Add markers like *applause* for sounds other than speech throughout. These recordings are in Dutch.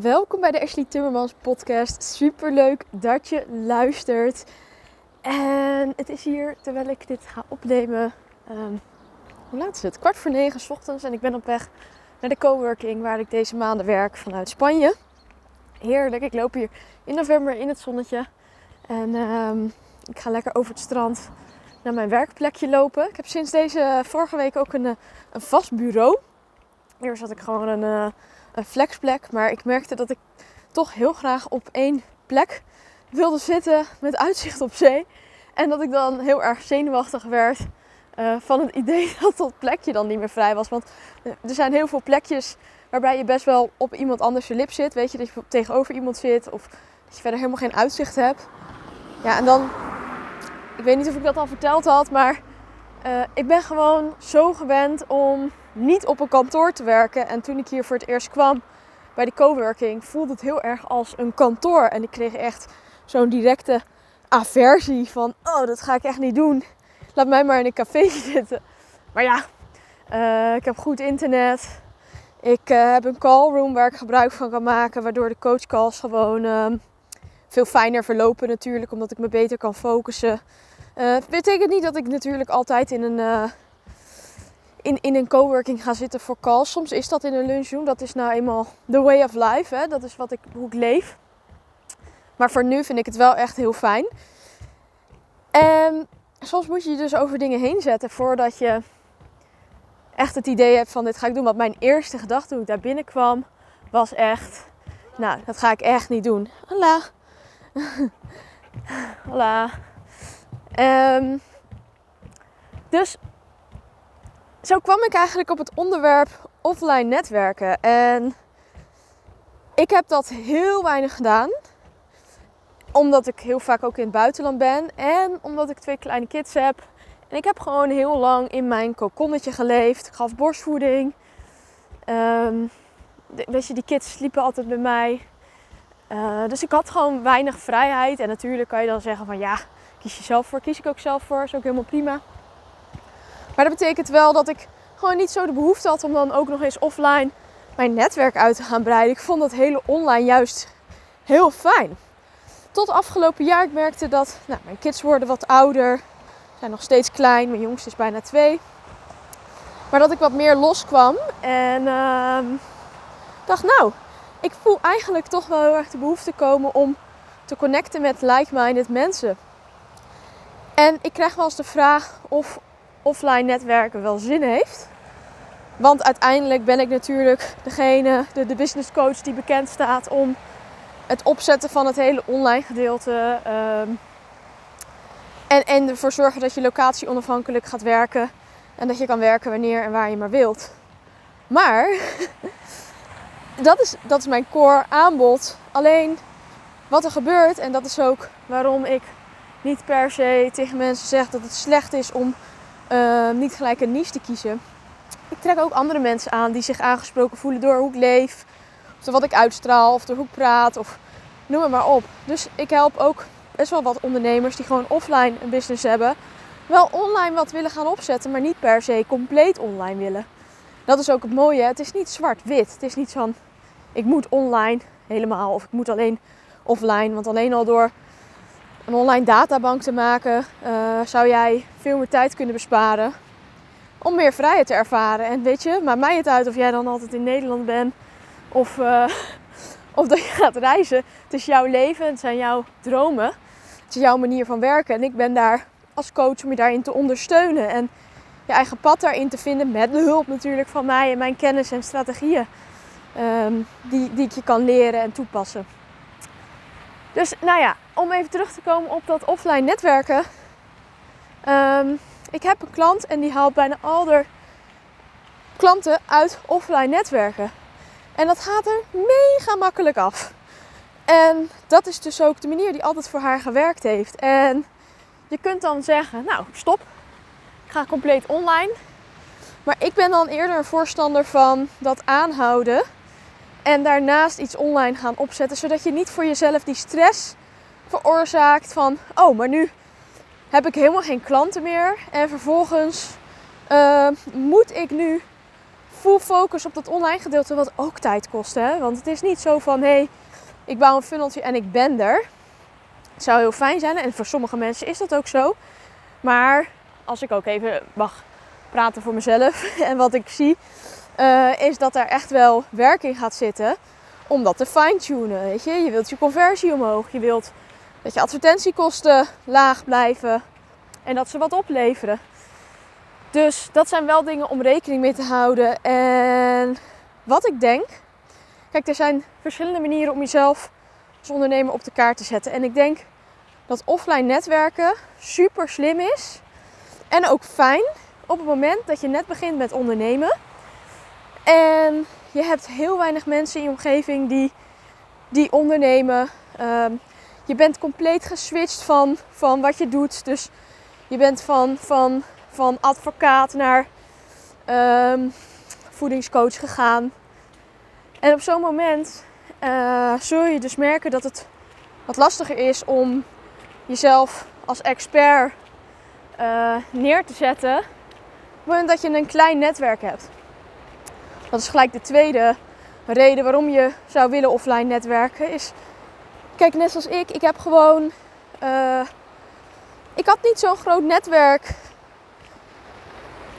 Welkom bij de Ashley Timmermans podcast. Super leuk dat je luistert. En het is hier terwijl ik dit ga opnemen. Um, hoe laat is het? Kwart voor negen s ochtends. En ik ben op weg naar de coworking waar ik deze maanden werk vanuit Spanje. Heerlijk. Ik loop hier in november in het zonnetje. En um, ik ga lekker over het strand naar mijn werkplekje lopen. Ik heb sinds deze vorige week ook een, een vast bureau. Eerst had ik gewoon een, eh, een flexplek. Maar ik merkte dat ik toch heel graag op één plek wilde zitten met uitzicht op zee. En dat ik dan heel erg zenuwachtig werd uh, van het idee *laughs* dat dat plekje dan niet meer vrij was. Want er zijn heel veel plekjes waarbij je best wel op iemand anders je lip zit. Weet je, dat je tegenover iemand zit of dat je verder helemaal geen uitzicht hebt. Ja, en dan, ik weet niet of ik dat al verteld had, maar uh, ik ben gewoon zo gewend om niet op een kantoor te werken. En toen ik hier voor het eerst kwam bij de coworking, voelde het heel erg als een kantoor. En ik kreeg echt zo'n directe aversie van, oh, dat ga ik echt niet doen. Laat mij maar in een café *laughs* zitten. Maar ja, uh, ik heb goed internet. Ik uh, heb een callroom waar ik gebruik van kan maken, waardoor de coachcalls gewoon uh, veel fijner verlopen natuurlijk, omdat ik me beter kan focussen. Uh, betekent niet dat ik natuurlijk altijd in een, in, in een coworking ga zitten voor calls. Soms is dat in een lunchroom. Dat is nou eenmaal the way of life. Hè? Dat is wat ik, hoe ik leef. Maar voor nu vind ik het wel echt heel fijn. En soms moet je je dus over dingen heen zetten voordat je echt het idee hebt van dit ga ik doen. Want mijn eerste gedachte toen ik daar binnenkwam was echt, nou dat ga ik echt niet doen. Hola. *laughs* Hola. Um, dus zo kwam ik eigenlijk op het onderwerp offline netwerken. En ik heb dat heel weinig gedaan. Omdat ik heel vaak ook in het buitenland ben. En omdat ik twee kleine kids heb. En ik heb gewoon heel lang in mijn kokonnetje geleefd. Ik gaf borstvoeding. Um, weet je, die kids sliepen altijd bij mij. Uh, dus ik had gewoon weinig vrijheid. En natuurlijk kan je dan zeggen van ja, kies je zelf voor. Kies ik ook zelf voor. Is ook helemaal prima. Maar dat betekent wel dat ik gewoon niet zo de behoefte had om dan ook nog eens offline mijn netwerk uit te gaan breiden. Ik vond dat hele online juist heel fijn. Tot afgelopen jaar ik merkte dat nou, mijn kids worden wat ouder. Zijn nog steeds klein. Mijn jongste is bijna twee. Maar dat ik wat meer loskwam. En uh, dacht nou, ik voel eigenlijk toch wel heel erg de behoefte komen om te connecten met like-minded mensen. En ik krijg wel eens de vraag of offline netwerken wel zin heeft. Want uiteindelijk ben ik natuurlijk degene, de, business coach die bekend staat om het opzetten van het hele online gedeelte. Um, en, en ervoor zorgen dat je locatie onafhankelijk gaat werken. En dat je kan werken wanneer en waar je maar wilt. Maar *laughs* dat is, dat is mijn core aanbod. Alleen wat er gebeurt, en dat is ook waarom ik niet per se tegen mensen zeg dat het slecht is om uh, niet gelijk een niche te kiezen. Ik trek ook andere mensen aan die zich aangesproken voelen door hoe ik leef, of door wat ik uitstraal, of door hoe ik praat, of noem het maar op. Dus ik help ook best wel wat ondernemers die gewoon offline een business hebben, wel online wat willen gaan opzetten, maar niet per se compleet online willen. Dat is ook het mooie. Het is niet zwart-wit. Het is niet van ik moet online helemaal of ik moet alleen offline. Want alleen al door een online databank te maken, uh, zou jij veel meer tijd kunnen besparen om meer vrijheid te ervaren. En weet je, maakt mij het uit of jij dan altijd in Nederland bent of, uh, *laughs* of dat je gaat reizen. Het is jouw leven, het zijn jouw dromen, het is jouw manier van werken. En ik ben daar als coach om je daarin te ondersteunen en je eigen pad daarin te vinden met de hulp natuurlijk van mij en mijn kennis en strategieën um, die, die ik je kan leren en toepassen. Dus nou ja, om even terug te komen op dat offline netwerken. Um, ik heb een klant en die haalt bijna al haar klanten uit offline netwerken. En dat gaat er mega makkelijk af. En dat is dus ook de manier die altijd voor haar gewerkt heeft. En je kunt dan zeggen, nou stop, ik ga compleet online. Maar ik ben dan eerder een voorstander van dat aanhouden en daarnaast iets online gaan opzetten, zodat je niet voor jezelf die stress veroorzaakt van, oh, maar nu heb ik helemaal geen klanten meer. En vervolgens uh, moet ik nu full focus op dat online gedeelte, wat ook tijd kost. Hè? Want het is niet zo van hé, hey, ik bouw een funneltje en ik ben er. Het zou heel fijn zijn en voor sommige mensen is dat ook zo. Maar als ik ook even mag praten voor mezelf *laughs* en wat ik zie, uh, is dat er echt wel werk in gaat zitten om dat te fine-tunen. Weet je? je wilt je conversie omhoog, je wilt dat je advertentiekosten laag blijven en dat ze wat opleveren. Dus dat zijn wel dingen om rekening mee te houden. En wat ik denk, kijk, er zijn verschillende manieren om jezelf als ondernemer op de kaart te zetten. En ik denk dat offline netwerken super slim is en ook fijn op het moment dat je net begint met ondernemen. En je hebt heel weinig mensen in je omgeving die, die ondernemen. Um, je bent compleet geswitcht van, van wat je doet. Dus je bent van, van, van advocaat naar um, voedingscoach gegaan. En op zo'n moment uh, zul je dus merken dat het wat lastiger is om jezelf als expert uh, neer te zetten. Op moment dat je een klein netwerk hebt. Dat is gelijk de tweede reden waarom je zou willen offline netwerken. Is, kijk, net zoals ik, ik heb gewoon. Uh, ik had niet zo'n groot netwerk.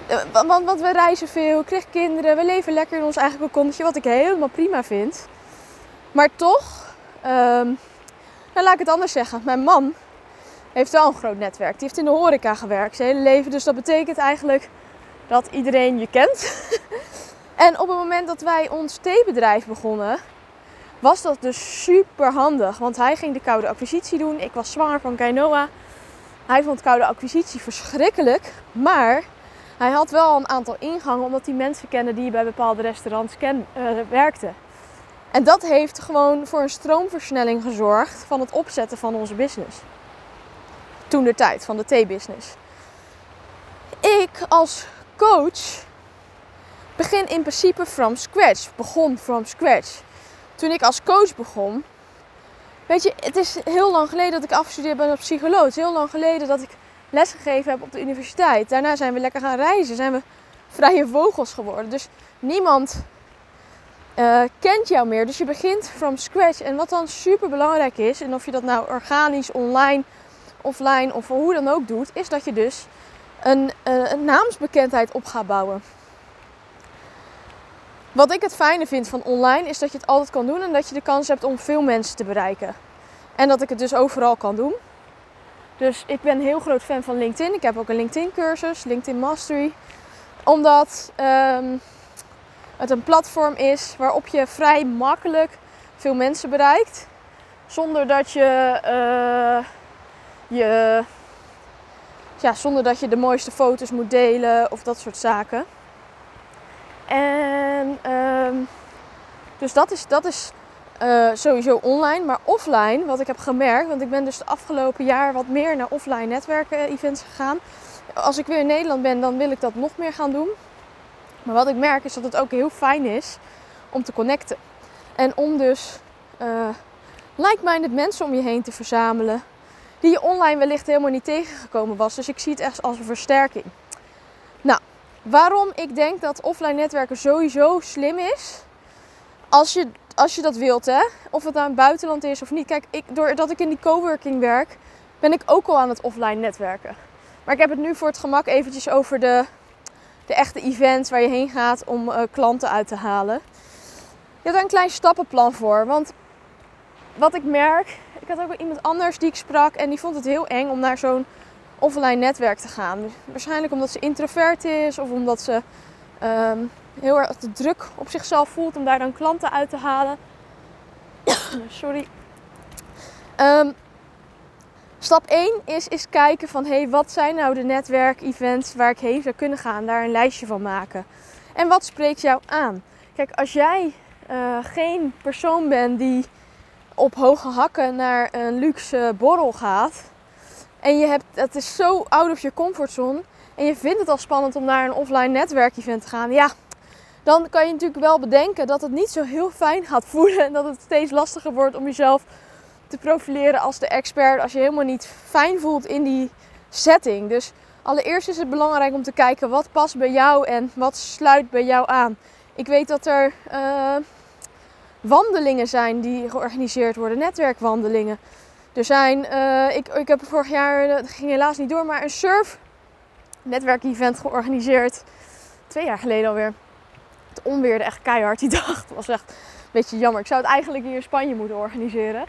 Eh, want, we reizen veel, kreeg kinderen, we leven lekker in ons eigen kokonnetje, wat ik helemaal prima vind. Maar toch, um, nou laat ik het anders zeggen. Mijn man heeft wel een groot netwerk. Die heeft in de horeca gewerkt zijn hele leven. Dus dat betekent eigenlijk dat iedereen je kent. *laughs* En op het moment dat wij ons theebedrijf begonnen, was dat dus super handig. Want hij ging de koude acquisitie doen. Ik was zwanger van Kainoa. Hij vond koude acquisitie verschrikkelijk. Maar hij had wel een aantal ingangen omdat hij mensen kende die bij bepaalde restaurants ken, uh, werkten. En dat heeft gewoon voor een stroomversnelling gezorgd van het opzetten van onze business. Toen de tijd van de theebusiness. Ik als coach begin in principe from scratch. Begon from scratch. Toen ik als coach begon. Weet je, het is heel lang geleden dat ik afgestudeerd ben als psycholoog. Heel lang geleden dat ik lesgegeven heb op de universiteit. Daarna zijn we lekker gaan reizen. Zijn we vrije vogels geworden. Dus niemand uh, kent jou meer. Dus je begint from scratch. En wat dan super belangrijk is, en of je dat nou organisch, online, offline of hoe dan ook doet, is dat je dus een, uh, een naamsbekendheid op gaat bouwen. Wat ik het fijne vind van online is dat je het altijd kan doen en dat je de kans hebt om veel mensen te bereiken. En dat ik het dus overal kan doen. Dus ik ben heel groot fan van LinkedIn. Ik heb ook een LinkedIn cursus, LinkedIn Mastery. Omdat um, het een platform is waarop je vrij makkelijk veel mensen bereikt. Zonder dat je, uh, je ja, zonder dat je de mooiste foto's moet delen of dat soort zaken. En um, dus dat is, dat is uh, sowieso online. Maar offline, wat ik heb gemerkt, want ik ben dus de afgelopen jaar wat meer naar offline netwerken events gegaan. Als ik weer in Nederland ben, dan wil ik dat nog meer gaan doen. Maar wat ik merk is dat het ook heel fijn is om te connecten. En om dus uh, like-minded mensen om je heen te verzamelen. Die je online wellicht helemaal niet tegengekomen was. Dus ik zie het echt als een versterking. Waarom ik denk dat offline netwerken sowieso slim is. Als je, als je dat wilt, hè. Of het nou het buitenland is of niet. Kijk, ik, doordat ik in die coworking werk, ben ik ook al aan het offline netwerken. Maar ik heb het nu voor het gemak eventjes over de, de echte events waar je heen gaat om uh, klanten uit te halen. Je hebt daar een klein stappenplan voor. Want wat ik merk, ik had ook iemand anders die ik sprak en die vond het heel eng om naar zo'n offline netwerk te gaan. Waarschijnlijk omdat ze introvert is of omdat ze um, heel erg de druk op zichzelf voelt om daar dan klanten uit te halen. *coughs* Sorry. Um, stap 1 is, is kijken van hey, wat zijn nou de netwerkevents waar ik heen zou kunnen gaan. Daar een lijstje van maken. En wat spreekt jou aan? Kijk, als jij uh, geen persoon bent die op hoge hakken naar een luxe borrel gaat, en je hebt, het is zo out of je comfortzone. En je vindt het al spannend om naar een offline netwerkevent te gaan. Ja, dan kan je natuurlijk wel bedenken dat het niet zo heel fijn gaat *laughs* voelen. En dat het steeds lastiger wordt om jezelf te profileren als de expert. Als je helemaal niet fijn voelt in die setting. Dus allereerst is het belangrijk om te kijken wat past bij jou en wat sluit bij jou aan. Ik weet dat er uh, wandelingen zijn die georganiseerd worden, netwerkwandelingen. Er zijn, uh, ik, ik heb vorig jaar, dat ging helaas niet door, maar een surf netwerkevent georganiseerd. Twee jaar geleden alweer. Het onweerde echt keihard die *laughs* dag. Het was echt een beetje jammer. Ik zou het eigenlijk hier in Spanje moeten organiseren.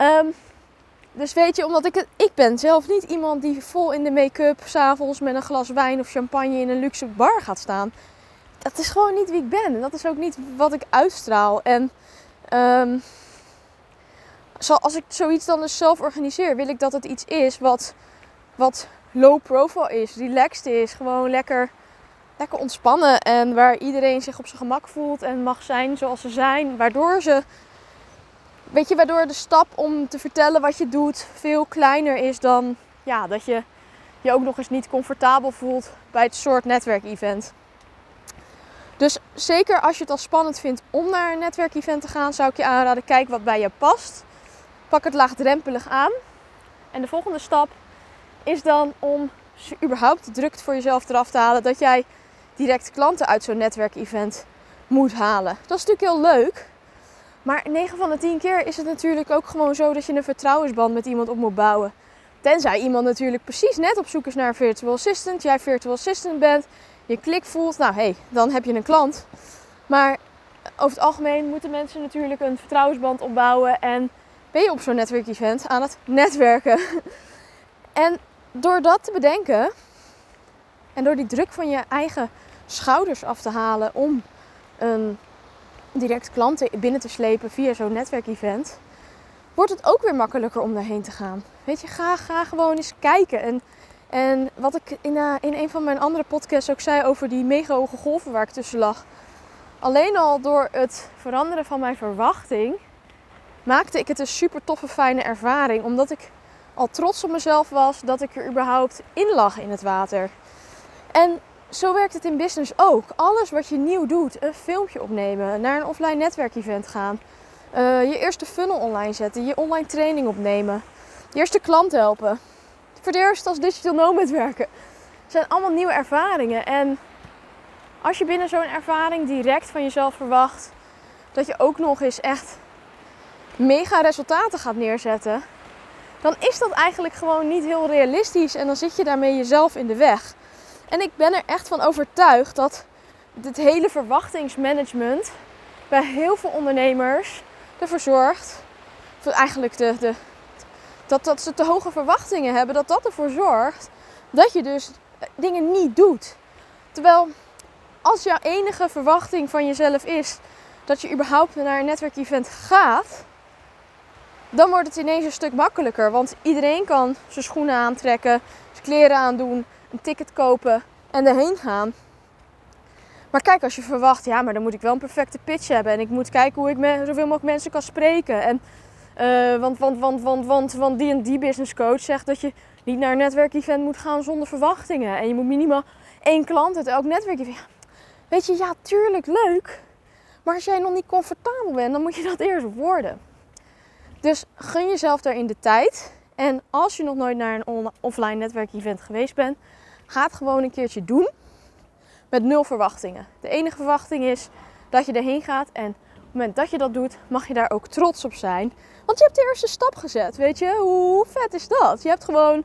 Um, dus weet je, omdat ik het, ik ben zelf niet iemand die vol in de make-up s'avonds met een glas wijn of champagne in een luxe bar gaat staan. Dat is gewoon niet wie ik ben. En dat is ook niet wat ik uitstraal. En um, als ik zoiets dan dus zelf organiseer, wil ik dat het iets is wat, wat low profile is, relaxed is, gewoon lekker, lekker ontspannen en waar iedereen zich op zijn gemak voelt en mag zijn zoals ze zijn, waardoor ze Weet je, waardoor de stap om te vertellen wat je doet veel kleiner is dan ja, dat je je ook nog eens niet comfortabel voelt bij het soort netwerkevent. Dus zeker als je het al spannend vindt om naar een netwerkevent te gaan, zou ik je aanraden: kijk wat bij je past. Pak het laagdrempelig aan. En de volgende stap is dan om überhaupt de druk voor jezelf eraf te halen dat jij direct klanten uit zo'n netwerkevent moet halen. Dat is natuurlijk heel leuk. Maar 9 van de 10 keer is het natuurlijk ook gewoon zo dat je een vertrouwensband met iemand op moet bouwen. Tenzij iemand natuurlijk precies net op zoek is naar een virtual assistant, jij virtual assistant bent, je klik voelt, nou hé, hey, dan heb je een klant. Maar over het algemeen moeten mensen natuurlijk een vertrouwensband opbouwen en ben je op zo'n netwerkevent aan het netwerken. *laughs* En door dat te bedenken en door die druk van je eigen schouders af te halen om een direct klanten binnen te slepen via zo'n netwerkevent, wordt het ook weer makkelijker om daarheen te gaan. Weet je, ga, ga gewoon eens kijken. En, en wat ik in, uh, in een van mijn andere podcasts ook zei over die mega hoge golven waar ik tussen lag. Alleen al door het veranderen van mijn verwachting maakte ik het een super toffe, fijne ervaring. Omdat ik al trots op mezelf was dat ik er überhaupt in lag in het water. En zo werkt het in business ook. Alles wat je nieuw doet, een filmpje opnemen, naar een offline netwerkevent gaan, uh, je eerste funnel online zetten, je online training opnemen, je eerste klant helpen, voor als digital nomad werken. Het zijn allemaal nieuwe ervaringen. En als je binnen zo'n ervaring direct van jezelf verwacht dat je ook nog eens echt mega resultaten gaat neerzetten, dan is dat eigenlijk gewoon niet heel realistisch en dan zit je daarmee jezelf in de weg. En ik ben er echt van overtuigd dat dit hele verwachtingsmanagement bij heel veel ondernemers ervoor zorgt, eigenlijk de, de, dat, dat ze te hoge verwachtingen hebben, dat dat ervoor zorgt dat je dus dingen niet doet. Terwijl als jouw enige verwachting van jezelf is dat je überhaupt naar een netwerkevent gaat, dan wordt het ineens een stuk makkelijker. Want iedereen kan zijn schoenen aantrekken, zijn kleren aandoen, een ticket kopen en erheen gaan. Maar kijk, als je verwacht, ja, maar dan moet ik wel een perfecte pitch hebben. En ik moet kijken hoe ik me, zoveel mogelijk mensen kan spreken. En, uh, want, want, want, want, want, want die en die business coach zegt dat je niet naar een netwerkevent moet gaan zonder verwachtingen. En je moet minimaal één klant uit elk netwerkevent. Weet je, ja, tuurlijk leuk. Maar als jij nog niet comfortabel bent, dan moet je dat eerst worden. Dus gun jezelf daarin de tijd. En als je nog nooit naar een offline netwerkevent geweest bent, ga het gewoon een keertje doen. Met nul verwachtingen. De enige verwachting is dat je erheen gaat. En op het moment dat je dat doet, mag je daar ook trots op zijn. Want je hebt de eerste stap gezet. Weet je, hoe vet is dat? Je hebt gewoon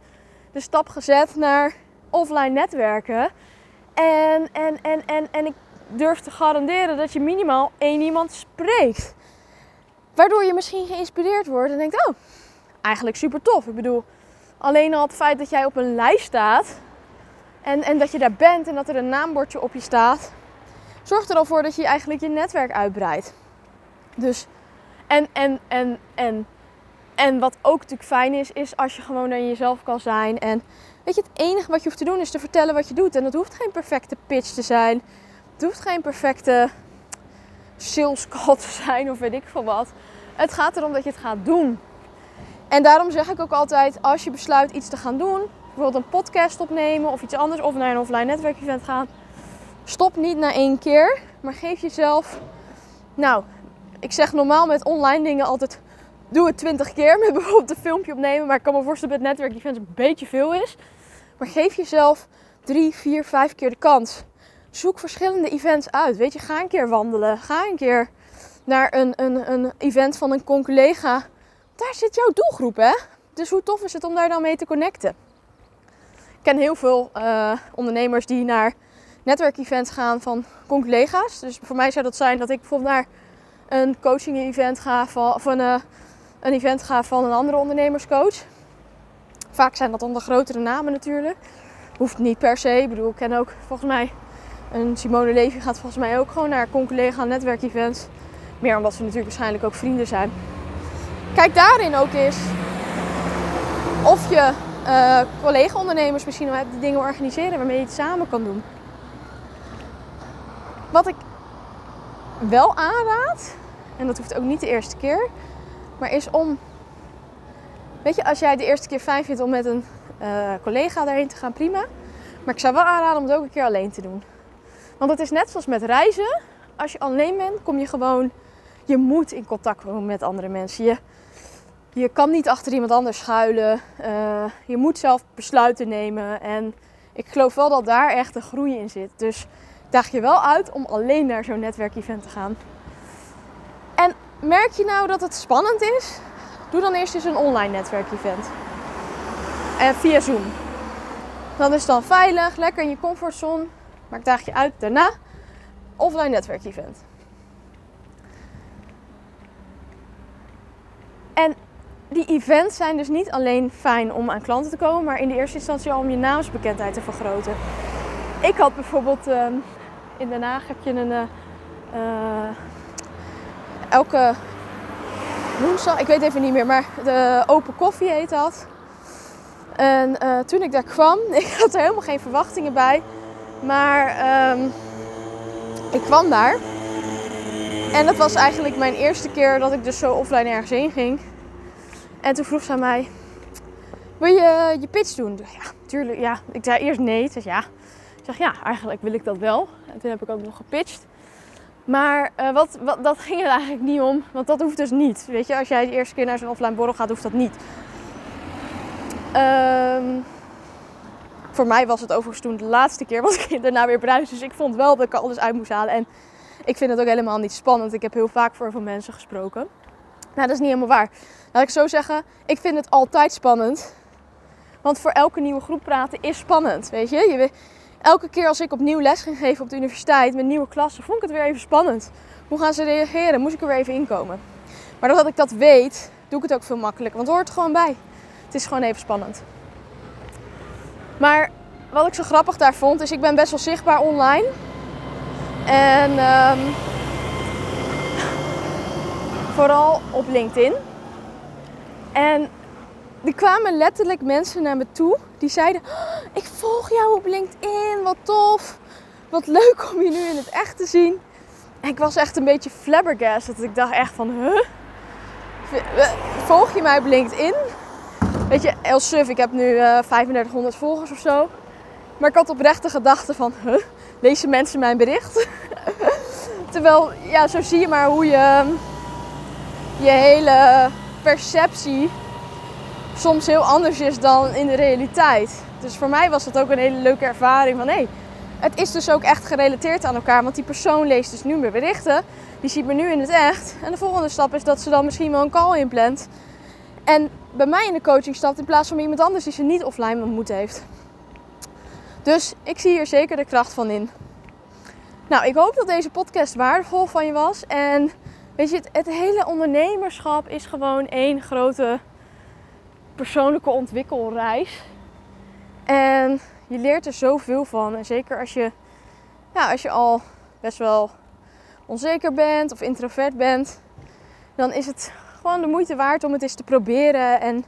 de stap gezet naar offline netwerken. En, en, en, en, en ik durf te garanderen dat je minimaal één iemand spreekt. Waardoor je misschien geïnspireerd wordt en denkt: Oh, eigenlijk super tof. Ik bedoel, alleen al het feit dat jij op een lijst staat en, en dat je daar bent en dat er een naambordje op je staat, zorgt er al voor dat je eigenlijk je netwerk uitbreidt. Dus, en, en, en, en, en wat ook natuurlijk fijn is, is als je gewoon naar jezelf kan zijn. En weet je, het enige wat je hoeft te doen is te vertellen wat je doet. En dat hoeft geen perfecte pitch te zijn. Het hoeft geen perfecte sales call te zijn of weet ik veel wat. Het gaat erom dat je het gaat doen. En daarom zeg ik ook altijd, als je besluit iets te gaan doen, bijvoorbeeld een podcast opnemen of iets anders, of naar een offline netwerkevent gaan, stop niet na één keer, maar geef jezelf, nou, ik zeg normaal met online dingen altijd, doe het twintig keer met *laughs* bijvoorbeeld een filmpje opnemen, maar ik kan me voorstellen dat netwerkevents een beetje veel is. Maar geef jezelf drie, vier, vijf keer de kans zoek verschillende events uit. Weet je, ga een keer wandelen. Ga een keer naar een, een, een event van een collega. Daar zit jouw doelgroep, hè? Dus hoe tof is het om daar dan mee te connecten? Ik ken heel veel uh, ondernemers die naar netwerkevents gaan van collega's. Dus voor mij zou dat zijn dat ik bijvoorbeeld naar een coaching event ga van, of een, uh, een event ga van een andere ondernemerscoach. Vaak zijn dat de grotere namen natuurlijk. Hoeft niet per se. Ik bedoel, ik ken ook volgens mij een Simone Levy gaat volgens mij ook gewoon naar collega netwerkevents. Meer omdat ze natuurlijk waarschijnlijk ook vrienden zijn. Kijk daarin ook eens of je uh, collega-ondernemers misschien wel hebt die dingen organiseren waarmee je het samen kan doen. Wat ik wel aanraad, en dat hoeft ook niet de eerste keer, maar is om. Weet je, als jij de eerste keer fijn vindt om met een uh, collega daarheen te gaan, prima. Maar ik zou wel aanraden om het ook een keer alleen te doen. Want het is net zoals met reizen. Als je alleen bent, kom je gewoon. Je moet in contact komen met andere mensen. Je, je kan niet achter iemand anders schuilen. Uh, je moet zelf besluiten nemen. En ik geloof wel dat daar echt een groei in zit. Dus daag je wel uit om alleen naar zo'n netwerkevent te gaan. En merk je nou dat het spannend is? Doe dan eerst eens een online netwerkevent. En via Zoom. Dan is het dan veilig, lekker in je comfortzone. Maar ik daag je uit daarna offline netwerkevent. En die events zijn dus niet alleen fijn om aan klanten te komen, maar in de eerste instantie al om je naamsbekendheid te vergroten. Ik had bijvoorbeeld uh, in Den Haag heb je een uh, uh, elke woensdag, ik weet even niet meer, maar de open koffie heet dat. En uh, toen ik daar kwam, *laughs* ik had er helemaal geen verwachtingen bij. Maar um, ik kwam daar. En dat was eigenlijk mijn eerste keer dat ik dus zo offline ergens heen ging. En toen vroeg ze aan mij, wil je je pitch doen? Ja, tuurlijk. Ja. Ik zei eerst nee. Ze zei ja. Ik zeg ja, eigenlijk wil ik dat wel. En toen heb ik ook nog gepitcht. Maar uh, wat, wat, dat ging er eigenlijk niet om. Want dat hoeft dus niet. Weet je, als jij de eerste keer naar zo'n offline borrel gaat, hoeft dat niet. Um, voor mij was het overigens toen de laatste keer, want *laughs* ik daarna weer bruis. Dus ik vond wel dat ik alles uit moest halen. En ik vind het ook helemaal niet spannend. Ik heb heel vaak voor veel mensen gesproken. Nou, dat is niet helemaal waar. Laat ik zo zeggen, ik vind het altijd spannend. Want voor elke nieuwe groep praten is spannend, weet je. je elke keer als ik opnieuw les ging geven op de universiteit met nieuwe klassen, vond ik het weer even spannend. Hoe gaan ze reageren? Moest ik er weer even inkomen. Maar doordat ik dat weet, doe ik het ook veel makkelijker. Want het hoort er gewoon bij. Het is gewoon even spannend. Maar wat ik zo grappig daar vond, is ik ben best wel zichtbaar online. En um, vooral op LinkedIn. En er kwamen letterlijk mensen naar me toe die zeiden: oh, Ik volg jou op LinkedIn, wat tof. Wat leuk om je nu in het echt te zien. En ik was echt een beetje flabbergasted. Ik dacht echt van, huh? Volg je mij op LinkedIn? Weet je, suf, ik heb nu uh, eh, 3500 volgers of zo. Maar ik had oprecht de gedachte van, huh, lezen mensen mijn bericht? *laughs* Terwijl, ja, zo zie je maar hoe je je hele perceptie soms heel anders is dan in de realiteit. Dus voor mij was dat ook een hele leuke ervaring van, hé, hey, het is dus ook echt gerelateerd aan elkaar. Want die persoon leest dus nu mijn berichten, die ziet me nu in het echt. En de volgende stap is dat ze dan misschien wel een call inplant. En bij mij in de coaching stapt in plaats van iemand anders die ze niet offline ontmoet heeft. Dus ik zie hier zeker de kracht van in. Nou, ik hoop dat deze podcast waardevol van je was. En weet je, het, het hele ondernemerschap is gewoon één grote persoonlijke ontwikkelreis. En je leert er zoveel van. En zeker als je, ja, als je al best wel onzeker bent of introvert bent, dan is het gewoon de moeite waard om het eens te proberen en,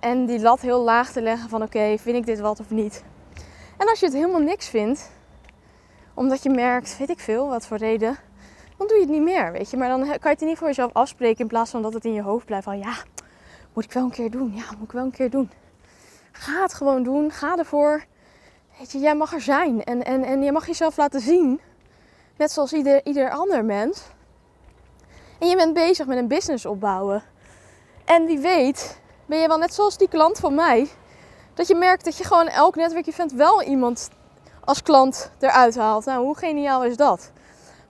en die lat heel laag te leggen van oké, vind ik dit wat of niet. En als je het helemaal niks vindt, omdat je merkt, weet ik veel, wat voor reden, dan doe je het niet meer, weet je. Maar dan kan je het niet voor jezelf afspreken in plaats van dat het in je hoofd blijft van ja, moet ik wel een keer doen, ja, moet ik wel een keer doen. Ga het gewoon doen, ga ervoor. Weet je, jij mag er zijn en, en, en je mag jezelf laten zien. Net zoals ieder, ieder ander mens. En je bent bezig met een business opbouwen. En wie weet, ben je wel net zoals die klant van mij. Dat je merkt dat je gewoon elk netwerkevent wel iemand als klant eruit haalt. Nou, hoe geniaal is dat?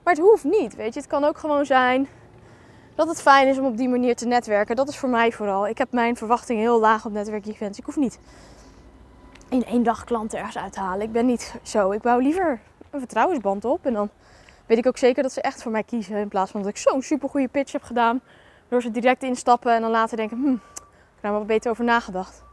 Maar het hoeft niet, weet je. Het kan ook gewoon zijn dat het fijn is om op die manier te netwerken. Dat is voor mij vooral. Ik heb mijn verwachtingen heel laag op netwerkevents. Ik hoef niet in één dag klanten ergens uit te halen. Ik ben niet zo. Ik bouw liever een vertrouwensband op. En dan weet ik ook zeker dat ze echt voor mij kiezen. In plaats van dat ik zo'n super goede pitch heb gedaan. Door ze direct instappen en dan later denken, hm, ik heb daar wat beter over nagedacht.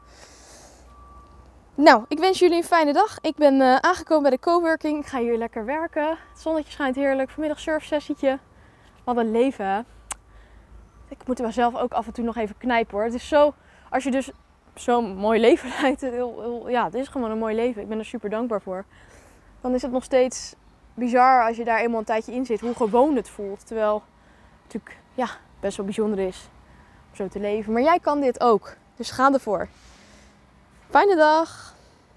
Nou, ik wens jullie een fijne dag. Ik ben uh, aangekomen bij de coworking. Ik ga hier lekker werken. Het zonnetje schijnt heerlijk. Vanmiddag surfsessietje. Wat een leven, hè? Ik moet er wel zelf ook af en toe nog even knijpen, hoor. Het is zo... Als je dus zo'n mooi leven *laughs* leidt. Heel, heel, ja, het is gewoon een mooi leven. Ik ben er super dankbaar voor. Dan is het nog steeds bizar als je daar eenmaal een tijdje in zit. Hoe gewoon het voelt. Terwijl het natuurlijk ja, best wel bijzonder is om zo te leven. Maar jij kan dit ook. Dus ga ervoor. Fijne dag!